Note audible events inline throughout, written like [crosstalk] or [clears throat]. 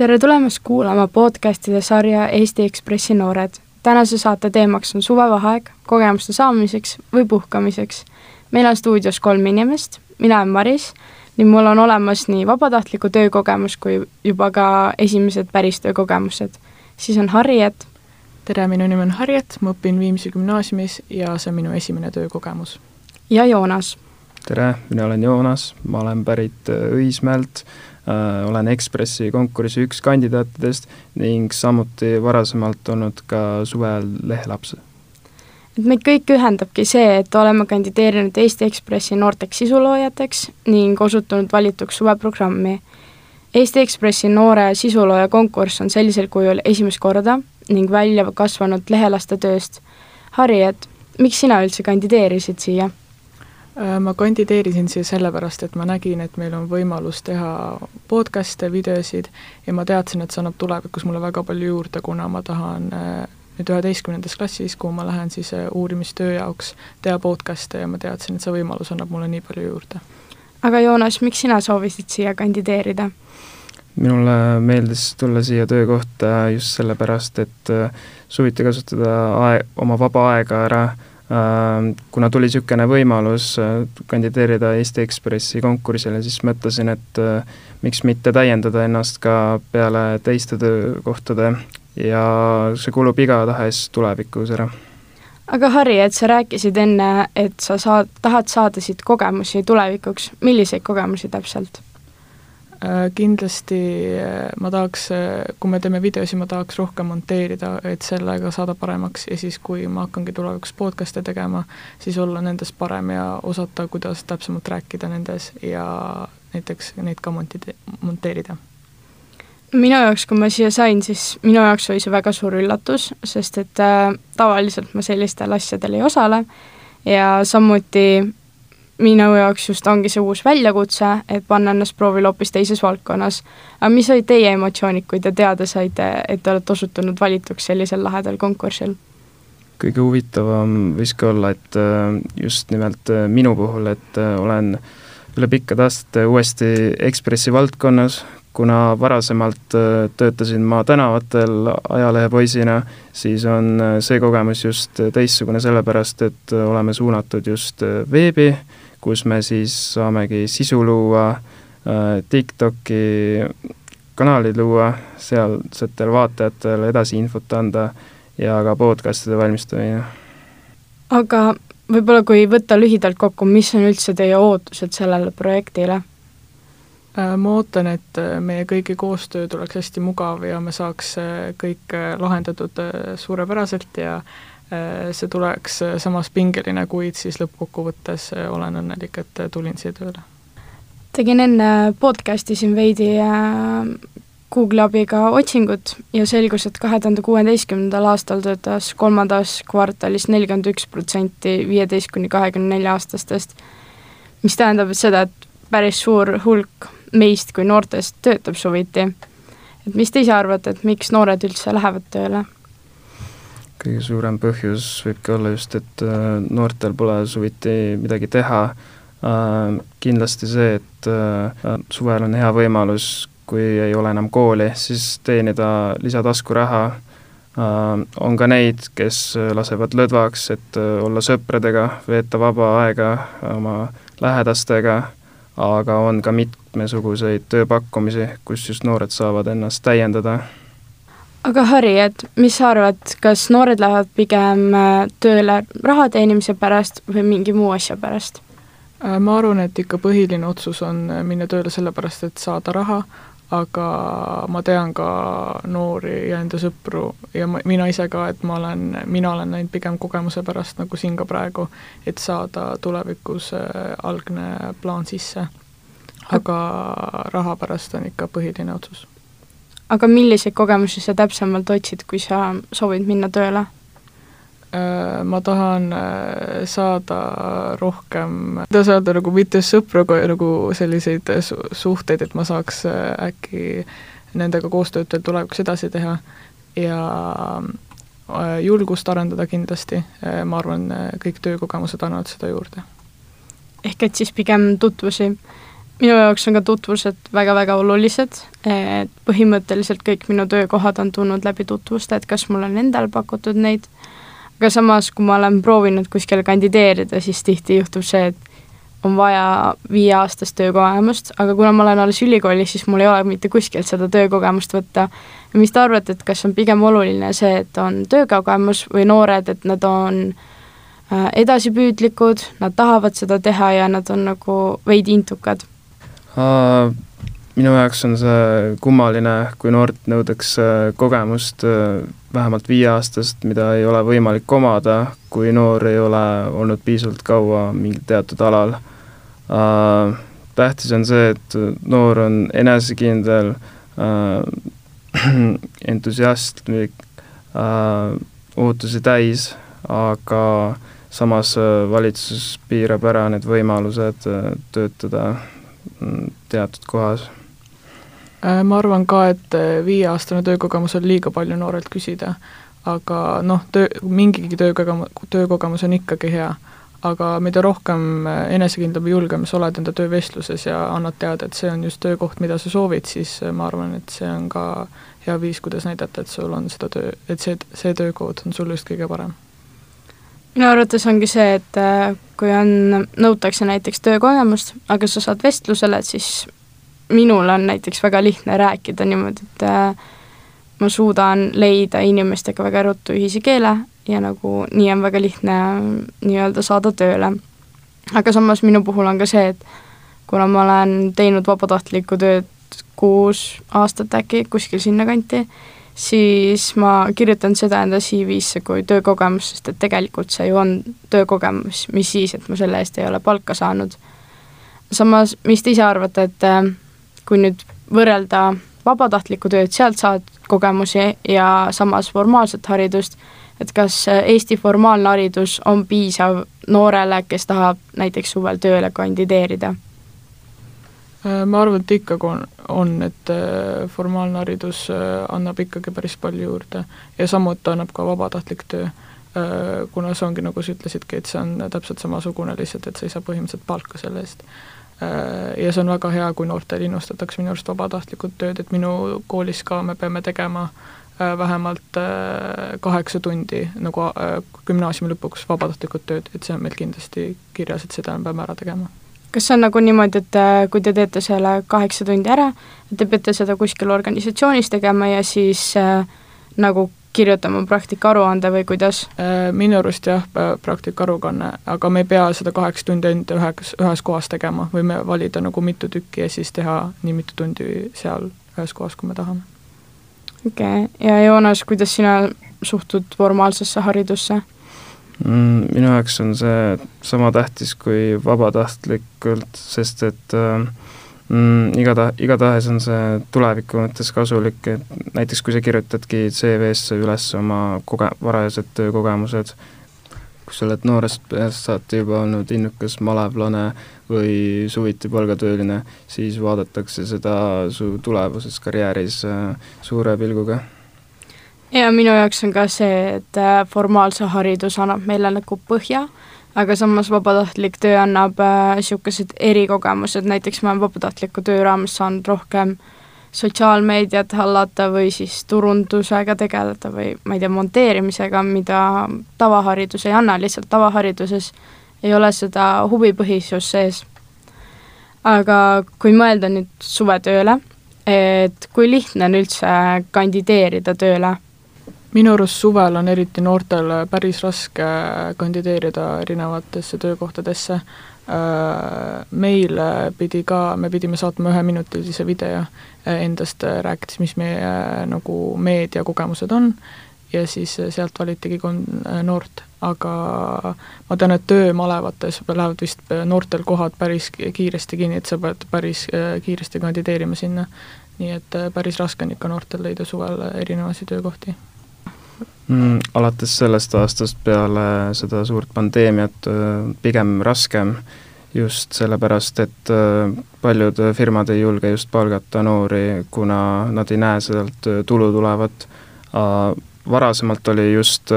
tere tulemast kuulama podcastide sarja Eesti Ekspressi noored. tänase saate teemaks on suvevaheaeg kogemuste saamiseks või puhkamiseks. meil on stuudios kolm inimest, mina olen Maris ning mul on olemas nii vabatahtliku töökogemus kui juba ka esimesed päris töökogemused. siis on Harriet. tere, minu nimi on Harriet, ma õpin Viimsi gümnaasiumis ja see on minu esimene töökogemus. ja Joonas. tere, mina olen Joonas, ma olen pärit Õismäelt Äh, olen Ekspressi konkursi üks kandidaatidest ning samuti varasemalt olnud ka suvel lehelaps. et meid kõiki ühendabki see, et oleme kandideerinud Eesti Ekspressi noorteks sisuloojateks ning osutunud valituks suveprogrammi. Eesti Ekspressi noore sisulooja konkurss on sellisel kujul esimest korda ning välja kasvanud lehelaste tööst. Harri, et miks sina üldse kandideerisid siia? Äh, ma kandideerisin siia sellepärast, et ma nägin, et meil on võimalus teha podcast'e, videosid ja ma teadsin, et see annab tulevikus mulle väga palju juurde, kuna ma tahan äh, nüüd üheteistkümnendas klassis, kuhu ma lähen siis äh, uurimistöö jaoks, teha podcast'e ja ma teadsin, et see võimalus annab mulle nii palju juurde. aga Joonas, miks sina soovisid siia kandideerida? minule meeldis tulla siia töökohta just sellepärast, et suviti kasutada aeg, oma vaba aega ära Äh, kuna tuli niisugune võimalus äh, kandideerida Eesti Ekspressi konkursile, siis mõtlesin, et äh, miks mitte täiendada ennast ka peale teiste töökohtade ja see kulub igatahes tulevikus ära. aga Harri, et sa rääkisid enne, et sa saad, tahad saada siit kogemusi tulevikuks, milliseid kogemusi täpselt? Äh, kindlasti äh, ma tahaks, äh, kui me teeme videosi, ma tahaks rohkem monteerida, et sellega saada paremaks ja siis, kui ma hakkangi tulevikus podcast'e tegema, siis olla nendes parem ja osata, kuidas täpsemalt rääkida nendes ja näiteks neid ka monti-, monteerida. minu jaoks, kui ma siia sain, siis minu jaoks oli see väga suur üllatus, sest et äh, tavaliselt ma sellistel asjadel ei osale ja samuti minu jaoks just ongi see uus väljakutse, et panna ennast proovile hoopis teises valdkonnas. aga mis olid teie emotsioonid, kui te teada saite, et te olete osutunud valituks sellisel lahedal konkursil? kõige huvitavam võiski olla, et äh, just nimelt äh, minu puhul, et äh, olen üle pikkade aastate uuesti Ekspressi valdkonnas, kuna varasemalt töötasin ma tänavatel ajalehepoisina, siis on see kogemus just teistsugune sellepärast, et oleme suunatud just veebi kus me siis saamegi sisu luua, äh, TikToki kanalid luua, sealsetel vaatajatele edasi infot anda ja ka podcast'ide valmistamine. aga võib-olla kui võtta lühidalt kokku, mis on üldse teie ootused sellele projektile? Äh, ma ootan, et äh, meie kõigi koostöö tuleks hästi mugav ja me saaks kõik lahendatud suurepäraselt ja see tuleks äh, samas pingeline, kuid siis lõppkokkuvõttes äh, olen õnnelik, et tulin siia tööle. tegin enne podcast'i siin veidi Google'i abiga otsingut ja selgus, et kahe tuhande kuueteistkümnendal aastal töötas kolmandas kvartalis nelikümmend üks protsenti viieteist kuni kahekümne nelja aastastest, mis tähendab seda, et päris suur hulk meist kui noortest töötab suviti. et mis te ise arvate, et miks noored üldse lähevad tööle? Kõige suurem põhjus võibki olla just, et äh, noortel pole suviti midagi teha, äh, kindlasti see, et äh, suvel on hea võimalus, kui ei ole enam kooli, siis teenida lisataskuraha, on ka neid, kes lasevad lõdvaks, et olla sõpradega, veeta vaba aega oma lähedastega, aga on ka mitmesuguseid tööpakkumisi, kus just noored saavad ennast täiendada aga Harri, et mis sa arvad, kas noored lähevad pigem äh, tööle raha teenimise pärast või mingi muu asja pärast? Äh, ma arvan, et ikka põhiline otsus on äh, minna tööle sellepärast, et saada raha, aga ma tean ka noori ja enda sõpru ja ma, mina ise ka, et ma olen, mina olen läinud pigem kogemuse pärast, nagu siin ka praegu, et saada tulevikus algne plaan sisse. aga raha pärast on ikka põhiline otsus aga milliseid kogemusi sa täpsemalt otsid, kui sa soovid minna tööle? Äh, ma tahan äh, saada rohkem, kuidas öelda, nagu mitte sõpru, aga nagu selliseid suhteid, et ma saaks äh, äkki nendega koostööd veel tulevikus edasi teha ja julgust arendada kindlasti, ma arvan, kõik töökogemused annavad seda juurde. ehk et siis pigem tutvusi minu jaoks on ka tutvused väga-väga olulised, et põhimõtteliselt kõik minu töökohad on tulnud läbi tutvuste, et kas mul on endal pakutud neid, aga samas, kui ma olen proovinud kuskile kandideerida, siis tihti juhtub see, et on vaja viieaastast töökogemust, aga kuna ma olen alles ülikoolis, siis mul ei ole mitte kuskilt seda töökogemust võtta. mis te arvate, et kas on pigem oluline see, et on töökogemus või noored, et nad on äh, edasipüüdlikud, nad tahavad seda teha ja nad on nagu veidi intukad? Minu jaoks on see kummaline, kui noort nõudeks kogemust vähemalt viieaastast, mida ei ole võimalik omada, kui noor ei ole olnud piisavalt kaua mingil teatud alal äh,. tähtis on see, et noor on enesekindel äh,, [clears throat] entusiastlik äh,, ootusi täis, aga samas valitsus piirab ära need võimalused töötada teatud kohas? Äh, ma arvan ka, et äh, viieaastane töökogemus on liiga palju noorelt küsida, aga noh, töö, mingigi töökogemus, töökogemus on ikkagi hea. aga mida rohkem äh, enesekindlam ja julgem sa oled enda töövestluses ja annad teada, et see on just töökoht, mida sa soovid, siis ma arvan, et see on ka hea viis, kuidas näidata, et sul on seda töö, et see, see töökoht on sul just kõige parem minu arvates ongi see, et kui on, nõutakse näiteks töökogemust, aga sa saad vestlusele, et siis minul on näiteks väga lihtne rääkida niimoodi, et äh, ma suudan leida inimestega väga ruttu ühise keele ja nagu nii on väga lihtne nii-öelda saada tööle. aga samas minu puhul on ka see, et kuna ma olen teinud vabatahtlikku tööd kuus aastat äkki, kuskil sinnakanti, siis ma kirjutan seda enda CV-sse kui töökogemus, sest et tegelikult see ju on töökogemus, mis siis, et ma selle eest ei ole palka saanud. samas, mis te ise arvate, et äh, kui nüüd võrrelda vabatahtlikku tööd, sealt saad kogemusi ja samas formaalset haridust, et kas Eesti formaalne haridus on piisav noorele, kes tahab näiteks suvel tööle kandideerida? Ma arvan, et ikkagi on, on, et äh, formaalne haridus äh, annab ikkagi päris palju juurde. Ja samuti annab ka vabatahtlik töö, äh, kuna see ongi, nagu sa ütlesidki, et see on täpselt samasugune, lihtsalt et sa ei saa põhimõtteliselt palka selle eest. Äh, ja see on väga hea, kui noortel innustatakse minu arust vabatahtlikult tööd, et minu koolis ka me peame tegema äh, vähemalt äh, kaheksa tundi nagu gümnaasiumi lõpuks vabatahtlikult tööd, et see on meil kindlasti kirjas, et seda me peame ära tegema kas see on nagu niimoodi, et kui te teete selle kaheksa tundi ära, et te peate seda kuskil organisatsioonis tegema ja siis äh, nagu kirjutama praktikaaruande või kuidas? Äh, minu arust jah, praktikaarukanne, aga me ei pea seda kaheksa tundi ainult ühes, ühes kohas tegema, võime valida nagu mitu tükki ja siis teha nii mitu tundi seal ühes kohas, kui me tahame. okei okay., ja Joonas, kuidas sina suhtud formaalsesse haridusse? Mm, minu jaoks on see sama tähtis kui vabatahtlikult, sest et äh, mm,? Igata-, igatahes on see tuleviku mõttes kasulik, et näiteks kui sa kirjutadki CV-sse üles oma koge-, varajased töökogemused, kui sa oled noorest peast saati juba olnud innukas malevlane või suviti palgatööline, siis vaadatakse seda su tulevases karjääris äh, suure pilguga ja minu jaoks on ka see, et äh, formaalse haridus annab meile nagu põhja aga samas vabatahtlik töö annab niisugused äh, erikogemused, näiteks ma olen vabatahtliku töö raames saanud rohkem sotsiaalmeediat hallata või siis turundusega tegeleda või ma ei tea, monteerimisega, mida tavaharidus ei anna, lihtsalt tavahariduses ei ole seda huvipõhisust sees. aga kui mõelda nüüd suvetööle, et kui lihtne on üldse kandideerida tööle minu arust suvel on eriti noortel päris raske kandideerida erinevatesse töökohtadesse. Äh, meil pidi ka, me pidime saatma üheminutilise video endast, rääkides, mis meie nagu meediakogemused on ja siis sealt valitigi kolm noort, aga ma tean, et töömalevates lähevad vist noortel kohad päris kiiresti kinni, et sa pead päris kiiresti kandideerima sinna. nii et päris raske on ikka noortel leida suvel erinevaid töökohti mm,? Alates sellest aastast peale seda suurt pandeemiat pigem raskem, just sellepärast, et paljud firmad ei julge just palgata noori, kuna nad ei näe sealt tulu tulevat. varasemalt oli just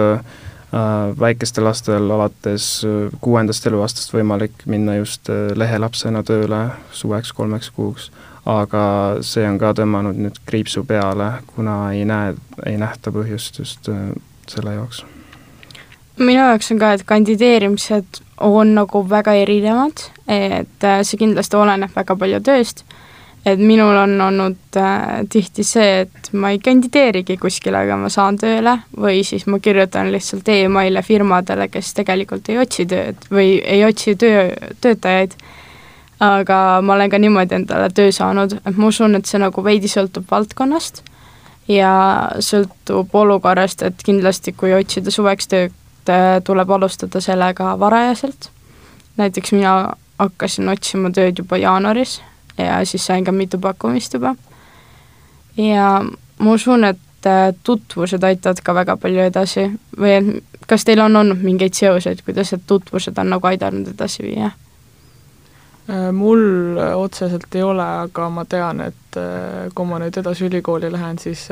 väikestel lastel alates kuuendast eluaastast võimalik minna just lehelapsena tööle suveks kolmeks kuuks, aga see on ka tõmmanud nüüd kriipsu peale, kuna ei näe, ei nähta põhjust just selle jaoks. Minu jaoks on ka, et kandideerimised on nagu väga erinevad, et äh, see kindlasti oleneb väga palju tööst, et minul on olnud äh, tihti see, et ma ei kandideerigi kuskile, aga ma saan tööle, või siis ma kirjutan lihtsalt email'e firmadele, kes tegelikult ei otsi tööd või ei otsi töö, töötajaid, aga ma olen ka niimoodi endale töö saanud, et ma usun, et see nagu veidi sõltub valdkonnast ja sõltub olukorrast, et kindlasti kui otsida suveks tööd, Äh, tuleb alustada sellega varajaselt, näiteks mina hakkasin otsima tööd juba jaanuaris ja siis sain ka mitu pakkumist juba. ja ma usun, et äh, tutvused aitavad ka väga palju edasi või kas teil on olnud mingeid seoseid, kuidas need tutvused on nagu aidanud edasi viia? Äh, mul otseselt ei ole, aga ma tean, et kui ma nüüd edasi ülikooli lähen, siis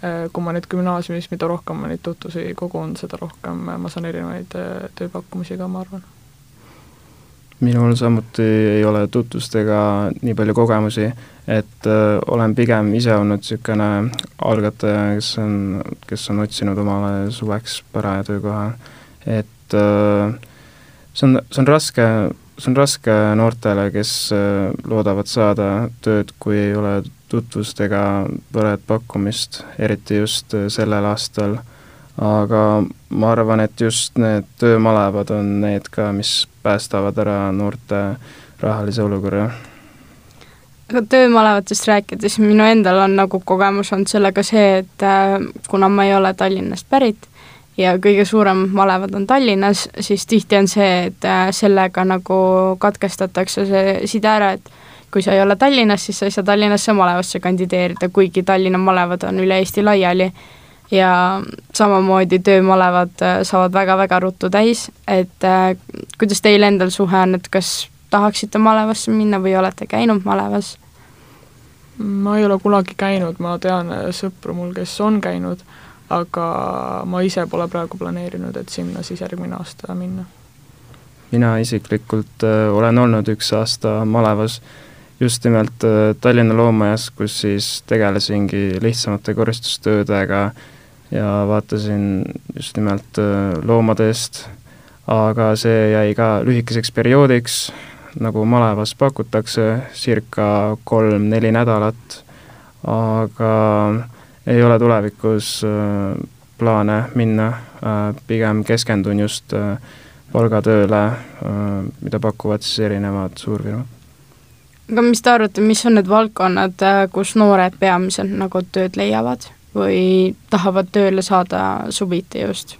Äh, kui ma nüüd gümnaasiumis, mida rohkem ma neid tutvusi kogun, seda rohkem ma saan erinevaid äh, tööpakkumisi ka, ma arvan. minul samuti ei ole tutvustega nii palju kogemusi, et äh, olen pigem ise olnud niisugune algataja, kes on, kes on otsinud omale suveks paraja töökoha, et see on, see on raske, see on raske noortele, kes loodavad saada tööd, kui ei ole tutvustega põlet pakkumist, eriti just äh, sellel aastal, aga ma arvan, et just need töömalevad on need ka, mis päästavad ära noorte rahalise olukorra. aga töömalevatest rääkides, minu endal on nagu kogemus olnud sellega see, et äh, kuna ma ei ole Tallinnast pärit ja kõige suurem malevad on Tallinnas, siis tihti on see, et äh, sellega nagu katkestatakse see side ära, et kui sa ei ole Tallinnas, siis sa ei saa Tallinnasse malevasse kandideerida, kuigi Tallinna malevad on üle Eesti laiali ja samamoodi töömalevad äh, saavad väga-väga ruttu täis, et äh, kuidas teil endal suhe on, et kas tahaksite malevasse minna või olete käinud malevas? ma ei ole kunagi käinud, ma tean äh, sõpru mul, kes on käinud, aga ma ise pole praegu planeerinud, et sinna siis järgmine aasta minna. mina isiklikult äh, olen olnud üks aasta malevas just nimelt äh, Tallinna Loomaaias, kus siis tegelesingi lihtsamate koristustöödega ja vaatasin just nimelt äh, loomade eest, aga see jäi ka lühikeseks perioodiks, nagu malevas pakutakse, circa kolm-neli nädalat, aga ei ole tulevikus äh, plaane minna, pigem keskendun just palgatööle, mida pakuvad siis erinevad suurfirmad aga mis te arvate, mis on need valdkonnad, äh, kus noored peamiselt nagu tööd leiavad või tahavad tööle saada suviti just?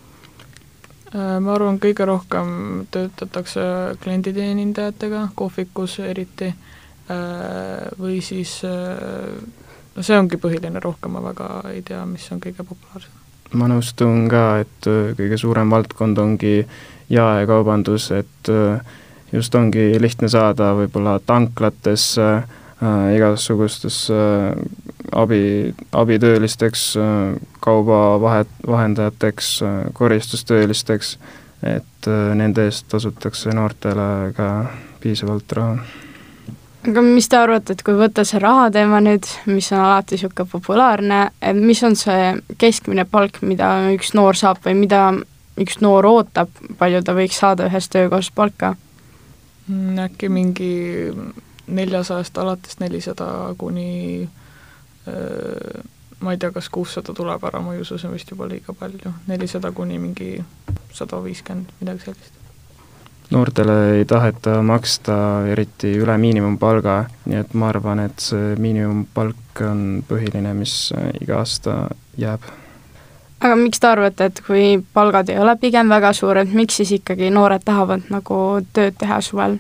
Äh, ma arvan, kõige rohkem töötatakse klienditeenindajatega, kohvikus eriti, äh, või siis no see ongi põhiline, rohkem ma väga ei tea, mis on kõige populaarsem. ma nõustun ka, et kõige suurem valdkond ongi jaekaubandus, et äh, just ongi lihtne saada võib-olla tanklatesse äh,, igasugustesse äh, abi, abitöölisteks äh,, kaubavahet, vahendajateks äh,, koristustöölisteks, et äh, nende eest tasutakse noortele ka piisavalt raha aga mis te arvate, et kui võtta see raha teema nüüd, mis on alati niisugune populaarne, et mis on see keskmine palk, mida üks noor saab või mida üks noor ootab, palju ta võiks saada ühest töökohast palka? Mm, äkki mingi neljasajast alates nelisada kuni öö, ma ei tea, kas kuussada tuleb ära, ma ei usu, see on vist juba liiga palju, nelisada kuni mingi sada viiskümmend, midagi sellist. Noortele ei taheta maksta eriti üle miinimumpalga, nii et ma arvan, et see miinimumpalk on põhiline, mis iga aasta jääb aga miks te arvate, et kui palgad ei ole pigem väga suured, miks siis ikkagi noored tahavad nagu tööd teha suvel?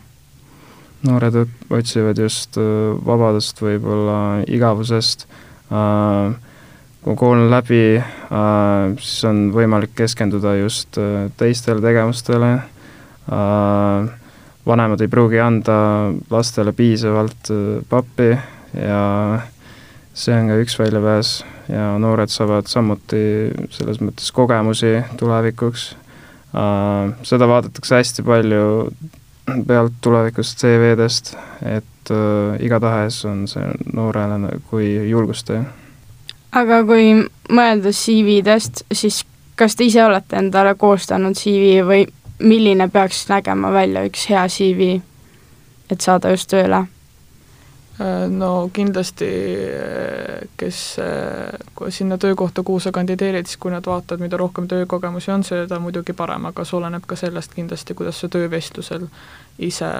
noored otsivad just äh, vabadust võib-olla igavusest, äh, kui kool on läbi, äh, siis on võimalik keskenduda just teistele tegevustele, vanemad ei pruugi anda lastele piisavalt pappi ja see on ka üks väljapääs ja noored saavad samuti selles mõttes kogemusi tulevikuks, seda vaadatakse hästi palju pealt tulevikust CV-dest, et äh, igatahes on see noorele kui julgustaja. aga kui mõelda CV-dest, siis kas te ise olete endale koostanud CV või milline peaks nägema välja üks hea CV, et saada just tööle? Äh, no kindlasti, kes, kui sinna töökohta, kuhu sa kandideerid, siis kui nad vaatavad, mida rohkem töökogemusi on, seda muidugi parem, aga see oleneb ka sellest kindlasti, kuidas sa töövestlusel ise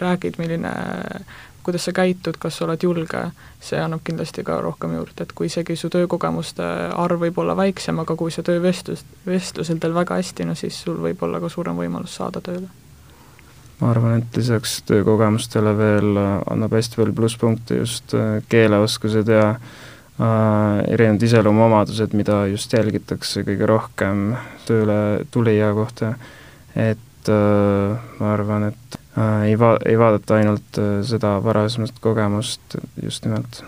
räägid, milline, kuidas sa käitud, kas sa oled julge, see annab kindlasti ka rohkem juurde, et kui isegi su töökogemuste arv võib olla väiksem, aga kui sa töövestlus, vestlusel teed väga hästi, no siis sul võib olla ka suurem võimalus saada tööle. Ma arvan, et lisaks töökogemustele veel äh, annab hästi palju plusspunkte just äh, keeleoskused ja äh, erinevad iseloomuomadused, mida just jälgitakse kõige rohkem tööle tulija kohta, et äh, ma arvan, et ei va-, ei vaadata ainult äh, seda varasemat kogemust just nimelt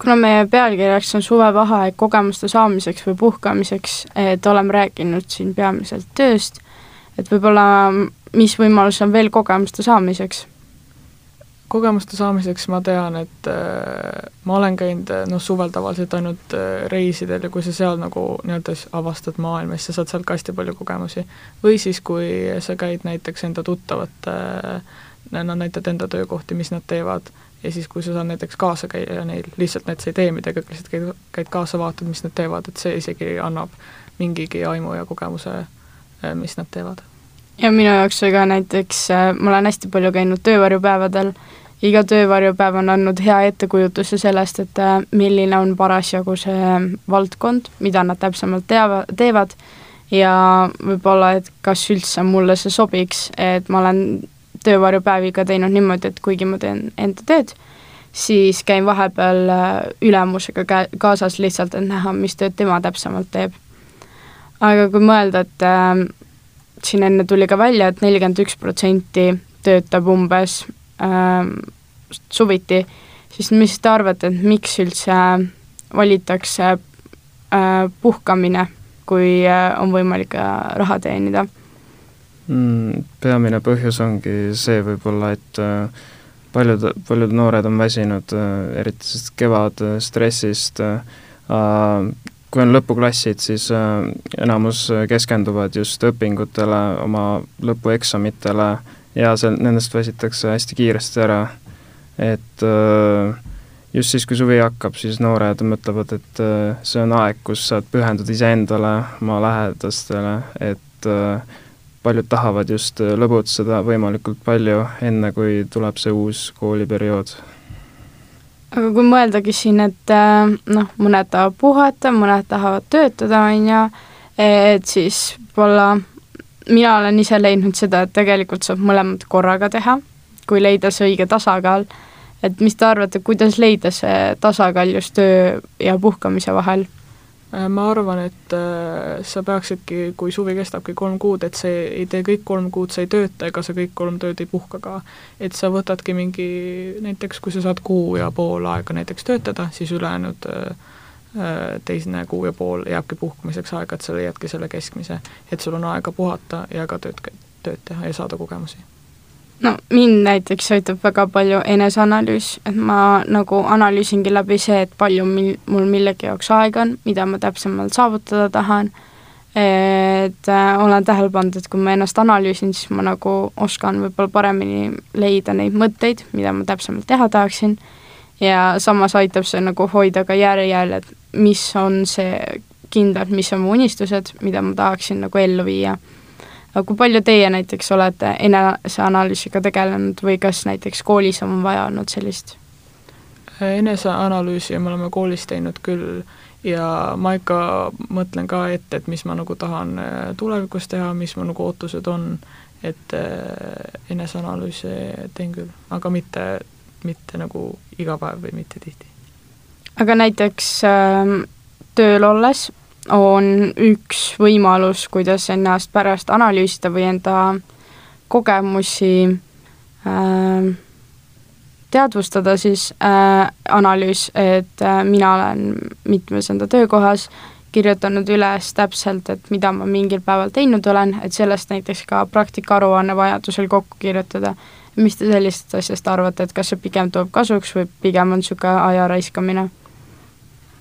kuna meie pealkirjaks on suvevaheaeg kogemuste saamiseks või puhkamiseks, et oleme rääkinud siin peamiselt tööst, et võib-olla mis võimalus on veel kogemuste saamiseks? Kogemuste saamiseks ma tean, et äh, ma olen käinud noh, suvel tavaliselt ainult äh, reisidel ja kui sa seal nagu nii-öelda avastad maailma, siis sa saad sealt ka hästi palju kogemusi. või siis, kui sa käid näiteks enda tuttavate äh,, nad näitavad enda töökohti, mis nad teevad, ja siis, kui sa saad näiteks kaasa käia neil, lihtsalt need sa ei tee midagi, lihtsalt käid, käid kaasa, vaatad, mis nad teevad, et see isegi annab mingigi aimu ja kogemuse, äh, mis nad teevad ja minu jaoks ka näiteks, äh, ma olen hästi palju käinud töövarjupäevadel, iga töövarjupäev on andnud hea ettekujutuse sellest, et äh, milline on parasjagu see valdkond, mida nad täpsemalt teava, teevad ja võib-olla, et kas üldse mulle see sobiks, et ma olen töövarjupäeviga teinud niimoodi, et kuigi ma teen enda tööd, siis käin vahepeal äh, ülemusega kä-, kaasas lihtsalt, et näha, mis tööd tema täpsemalt teeb. aga kui mõelda, et siin enne tuli ka välja et, et nelikümmend üks protsenti töötab umbes äh, suviti, siis mis te arvate, et miks üldse valitakse äh, puhkamine, kui äh, on võimalik äh, raha teenida mm,? Peamine põhjus ongi see võib-olla, et äh, paljud, paljud noored on väsinud äh,, eriti sellest kevadstressist äh,, kui on lõpuklassid, siis äh, enamus keskenduvad just õpingutele, oma lõpueksamitele ja seal, nendest väsitakse hästi kiiresti ära. et äh, just siis, kui suvi hakkab, siis noored mõtlevad, et äh, see on aeg, kus saad pühenduda iseendale, oma lähedastele, et paljud tahavad just lõbutseda võimalikult palju, enne kui tuleb see uus kooliperiood aga kui mõeldagi siin, et äh, noh, mõned tahavad puhata, mõned tahavad töötada, on ju, et siis võib-olla mina olen ise leidnud seda, et tegelikult saab mõlemat korraga teha, kui leida see õige tasakaal. et mis te arvate, kuidas leida see tasakaal just töö ja puhkamise vahel? Äh, ma arvan, et äh, sa peaksidki, kui suvi kestabki kolm kuud, et sa ei tee kõik kolm kuud, sa ei tööta ega sa kõik kolm tööd ei puhka ka. et sa võtadki mingi, näiteks kui sa saad kuu ja pool aega näiteks töötada, siis ülejäänud äh, teine kuu ja pool jääbki puhkamiseks aega, et sa leiadki selle keskmise. et sul on aega puhata ja ka tööd, tööd teha ja saada kogemusi no mind näiteks aitab väga palju eneseanalüüs, et ma nagu analüüsingi läbi see, et palju mil-, mul millegi jaoks aega on, mida ma täpsemalt saavutada tahan, et äh, olen tähele pannud, et kui ma ennast analüüsin, siis ma nagu oskan võib-olla paremini leida neid mõtteid, mida ma täpsemalt teha tahaksin, ja samas aitab see nagu hoida ka järjel, et mis on see kindlalt, mis on mu unistused, mida ma tahaksin nagu ellu viia aga kui palju teie näiteks olete eneseanalüüsiga tegelenud või kas näiteks koolis on vaja olnud sellist? eneseanalüüsi me oleme koolis teinud küll ja ma ikka mõtlen ka ette, et mis ma nagu tahan äh, tulevikus teha, mis mu nagu ootused on, et äh, eneseanalüüsi teen küll, aga mitte, mitte nagu iga päev või mitte tihti. aga näiteks äh, tööl olles on üks võimalus, kuidas ennast pärast analüüsida või enda kogemusi äh, teadvustada siis äh, analüüs, et äh, mina olen mitmes enda töökohas kirjutanud üles täpselt, et mida ma mingil päeval teinud olen, et sellest näiteks ka praktikaaruanne vajadusel kokku kirjutada. mis te sellisest asjast arvate, et kas see pigem toob kasuks või pigem on niisugune aja raiskamine?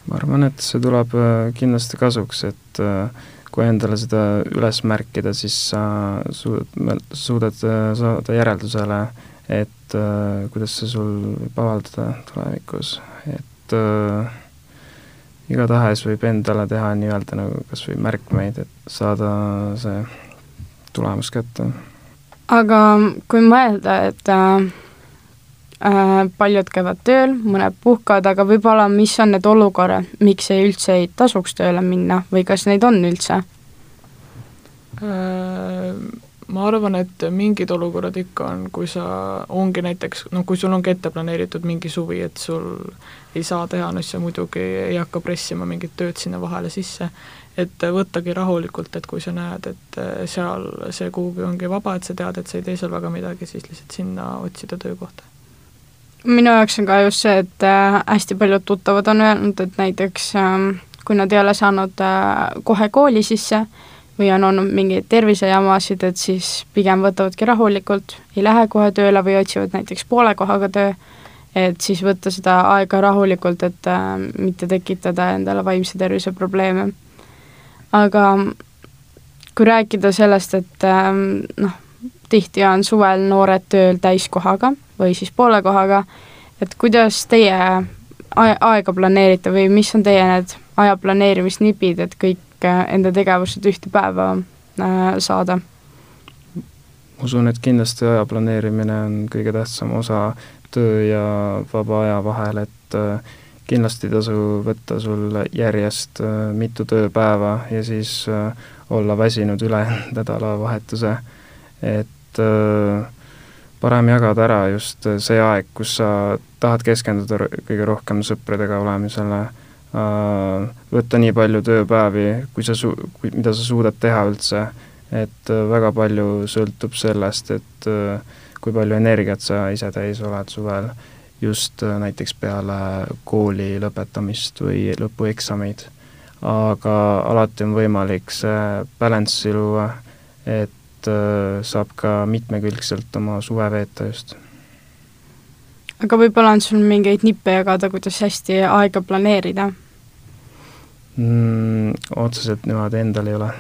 Ma arvan, et see tuleb äh, kindlasti kasuks, et äh, kui endale seda üles märkida, siis sa suudad, suudad äh, saada järeldusele, et kuidas see sul võib avaldada tulevikus, et äh, igatahes võib endale teha nii-öelda nagu kas või märkmeid, et saada see tulemus kätte. aga kui mõelda, et äh, paljud käivad tööl, mõned puhkavad, aga võib-olla mis on need olukorrad, miks ei üldse ei tasuks tööle minna või kas neid on üldse? Äh, ma arvan, et mingid olukorrad ikka on, kui sa, ongi näiteks, noh, kui sul ongi ette planeeritud mingi suvi, et sul ei saa teha, no siis sa muidugi ei hakka pressima mingit tööd sinna vahele sisse, et võttagi rahulikult, et kui sa näed, et seal see kuhugi ongi vaba, et sa tead, et sa ei tee seal väga midagi, siis lihtsalt sinna otsida töökohta. Minu jaoks on ka just see, et äh, hästi paljud tuttavad on öelnud, et näiteks äh, kui nad ei ole saanud äh, kohe kooli sisse, või on olnud mingeid tervisejamasid, et siis pigem võtavadki rahulikult, ei lähe kohe tööle või otsivad näiteks poole kohaga töö, et siis võtta seda aega rahulikult, et äh, mitte tekitada endale vaimse tervise probleeme. aga kui rääkida sellest, et äh, noh, tihti on suvel noored tööl täiskohaga või siis poole kohaga, et kuidas teie aega planeerite või mis on teie need aja planeerimisnipid, et kõik kõik enda tegevused ühte päeva äh, saada? usun, et kindlasti aja planeerimine on kõige tähtsam osa töö ja vaba aja vahel, et äh, kindlasti ei tasu võtta sul järjest äh, mitu tööpäeva ja siis olla väsinud üle [laughs] nädalavahetuse, et parem jagada ära just see aeg, kus sa tahad keskenduda kõige rohkem sõpradega olemisele Äh, võtta nii palju tööpäevi, kui sa su-, kui, mida sa suudad teha üldse, et äh, väga palju sõltub sellest, et äh, kui palju energiat sa ise täis oled suvel, just näiteks peale kooli lõpetamist või lõpueksameid. aga alati on võimalik see balanssi luua, et saab ka mitmekülgselt oma suve veeta just aga võib-olla on sul mingeid nippe jagada, kuidas hästi aega planeerida mm,? otseselt niimoodi endal ei ole.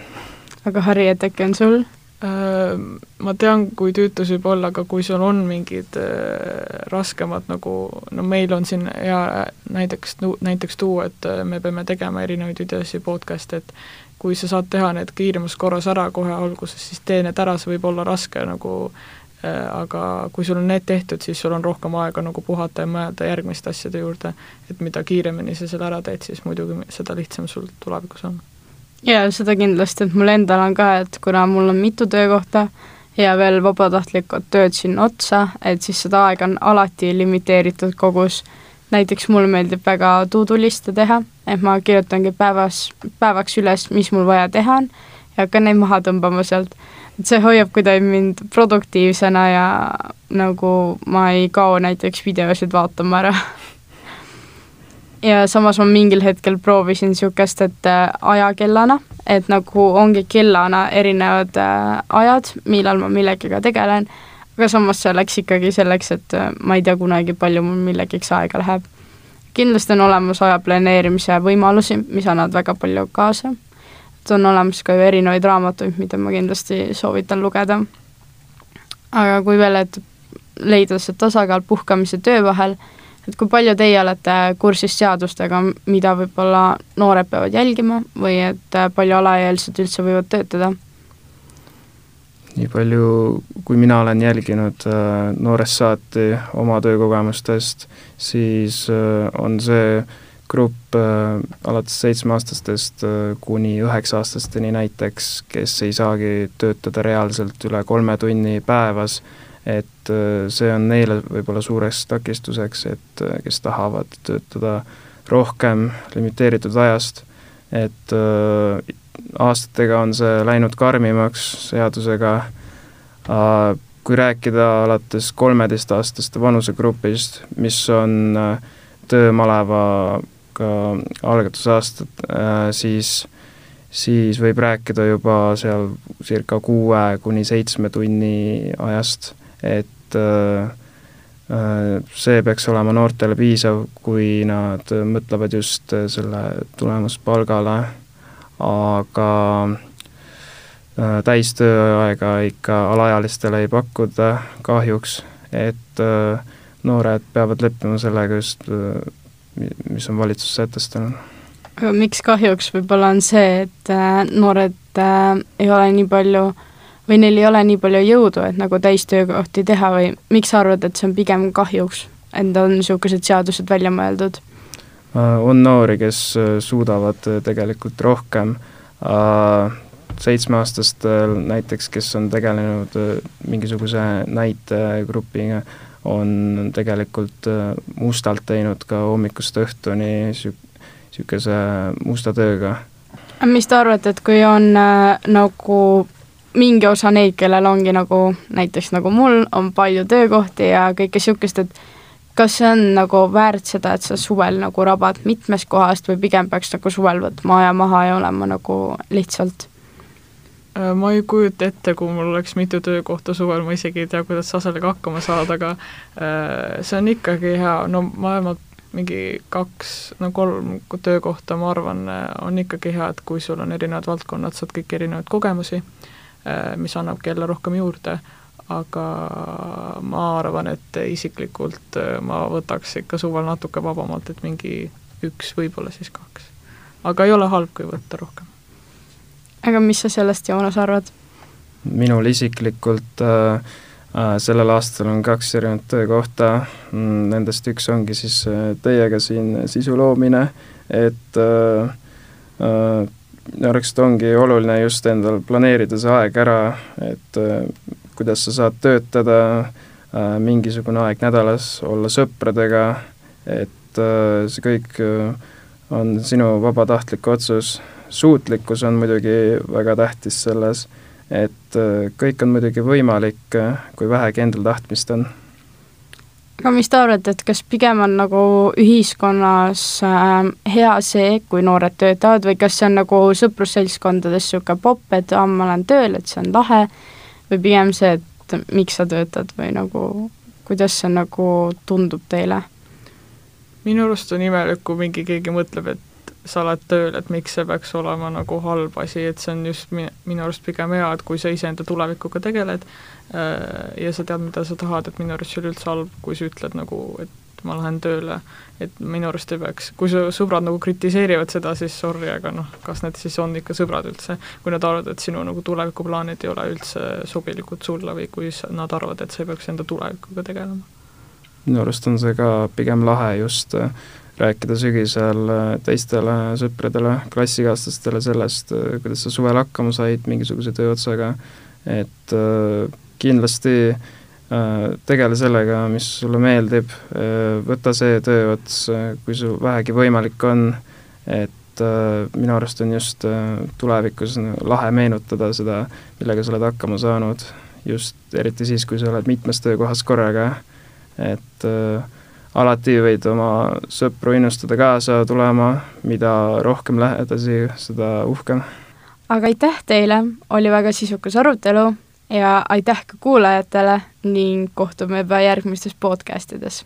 aga Harri, et äkki on sul? Äh, ma tean, kui tüütus võib olla, aga kui sul on mingid äh, raskemad nagu, no meil on siin hea näiteks, näiteks tuua, et äh, me peame tegema erinevaid videosi, podcast'e, et kui sa saad teha need kiiremas korras ära kohe alguses, siis tee need ära, see võib olla raske nagu äh, aga kui sul on need tehtud, siis sul on rohkem aega nagu puhata ja mõelda järgmiste asjade juurde, et mida kiiremini sa selle ära teed, siis muidugi seda lihtsam sul tulevikus on. jaa, seda kindlasti, et mul endal on ka, et kuna mul on mitu töökohta ja veel vabatahtlikud tööd sinna otsa, et siis seda aega on alati limiteeritud kogus. Näiteks mulle meeldib väga to-do-liste teha, et ma kirjutangi päevas, päevaks üles, mis mul vaja teha on ja hakkan neid maha tõmbama sealt. Et see hoiab kuidagi mind produktiivsena ja nagu ma ei kao näiteks videosid vaatama ära. [laughs] Ja samas ma mingil hetkel proovisin niisugust, et äh, ajakellana, et nagu ongi kellana erinevad äh, ajad, millal ma millegagi tegelen, aga samas see läks ikkagi selleks, et äh, ma ei tea kunagi, palju mul millegiks aega läheb. kindlasti on olemas aja planeerimise võimalusi, mis annavad väga palju kaasa et on olemas ka ju erinevaid raamatuid, mida ma kindlasti soovitan lugeda. aga kui veel, et leida see tasakaal puhkamise töö vahel, et kui palju teie olete kursis seadustega, mida võib-olla noored peavad jälgima või et palju alaealised üldse võivad töötada? Nii palju, kui mina olen jälginud äh, noorest saati oma töökogemustest, siis äh, on see grupp äh, alates seitsmeaastastest kuni üheksa-aastasteni näiteks, kes ei saagi töötada reaalselt üle kolme tunni päevas, et see on neile võib-olla suureks takistuseks, et kes tahavad töötada rohkem limiteeritud ajast, et aastatega on see läinud karmimaks seadusega. Äh,, kui rääkida alates kolmeteistaastaste vanusegrupist, mis on töömalevaga algatusaastad, siis siis võib rääkida juba seal circa kuue kuni seitsme tunni ajast, et äh, see peaks olema noortele piisav, kui nad mõtlevad just selle tulemuspalgale, aga äh, täistööaega ikka alaealistele ei pakuta kahjuks, et äh, noored peavad leppima sellega just, mis on valitsus sätestanud miks kahjuks võib-olla on see, et äh, noored äh, ei ole nii palju või neil ei ole nii palju jõudu, et nagu täistöökohti teha või miks sa arvad, et see on pigem kahjuks, et on niisugused seadused välja mõeldud? Äh, on noori, kes äh, suudavad äh, tegelikult rohkem, seitsmeaastastel näiteks, kes on tegelenud mingisuguse näitegrupiga, on tegelikult mustalt teinud ka hommikust õhtuni niisuguse musta tööga. mis te arvate, et kui on äh, nagu mingi osa neid, kellel ongi nagu näiteks nagu mul, on palju töökohti ja kõike niisugust, et kas see on nagu väärt seda, et sa suvel nagu rabad mitmest kohast või pigem peaks nagu suvel võtma aja maha ja olema nagu lihtsalt? Äh, ma ei kujuta ette, kui mul oleks mitu töökohta suvel, ma isegi ei tea, kuidas sa sellega hakkama saad, aga äh, see on ikkagi hea, no ma vähemalt mingi kaks, no kolm töökohta, ma arvan, on ikkagi hea, et kui sul on erinevad valdkonnad, saad kõiki erinevaid kogemusi, mis annabki jälle rohkem juurde, aga ma arvan, et isiklikult eh, ma võtaks ikka suvel natuke vabamalt, et mingi üks, võib-olla siis kaks. aga ei ole halb, kui võtta rohkem. aga mis sa sellest, Joonas, arvad? minul isiklikult äh, Äh, sellel aastal on kaks erinevat töökohta, mm, nendest üks ongi siis äh, teiega siin sisu loomine, et äh, minu arust ongi oluline just endal planeerida see aeg ära, et kuidas sa saad töötada, mingisugune aeg nädalas, olla sõpradega, et see kõik on sinu vabatahtlik otsus, suutlikkus on muidugi väga tähtis selles et äh, kõik on muidugi võimalik, äh, kui vähegi endal tahtmist on. aga mis te arvate, et kas pigem on nagu ühiskonnas äh, hea see, kui noored töötavad või kas see on nagu sõprusseltskondades niisugune popp, et aa, ma olen tööl, et see on lahe, või pigem see, et miks sa töötad või nagu kuidas see nagu tundub teile? minu arust on imelik, kui mingi keegi mõtleb, et sa oled tööl, et miks see peaks olema nagu halb asi, et see on just mi-, minu arust pigem hea, et kui sa iseenda tulevikuga tegeled äh, ja sa tead, mida sa tahad, et minu arust see ei ole üldse halb, kui sa ütled nagu, et ma lähen tööle, et minu arust ei peaks, kui su sõbrad nagu kritiseerivad seda, siis sorry, aga noh, kas need siis on ikka sõbrad üldse, kui nad arvavad, et sinu nagu tulevikuplaanid ei ole üldse sobilikud sulle või kui nad arvavad, et sa ei peaks enda tulevikuga tegelema? minu arust on see ka pigem lahe just äh, rääkida sügisel äh, teistele sõpradele, klassikaaslastele sellest, äh, kuidas sa suvel hakkama said mingisuguse tööotsaga, et äh, kindlasti tegele sellega, mis sulle meeldib, võta see tööots, kui sul vähegi võimalik on, et minu arust on just tulevikus lahe meenutada seda, millega sa oled hakkama saanud, just eriti siis, kui sa oled mitmes töökohas korraga, et äh, alati võid oma sõpru innustada kaasa tulema, mida rohkem lähedasi, seda uhkem. aga aitäh teile, oli väga sisukas arutelu ja aitäh ka kuulajatele ning kohtume juba järgmistes podcast ides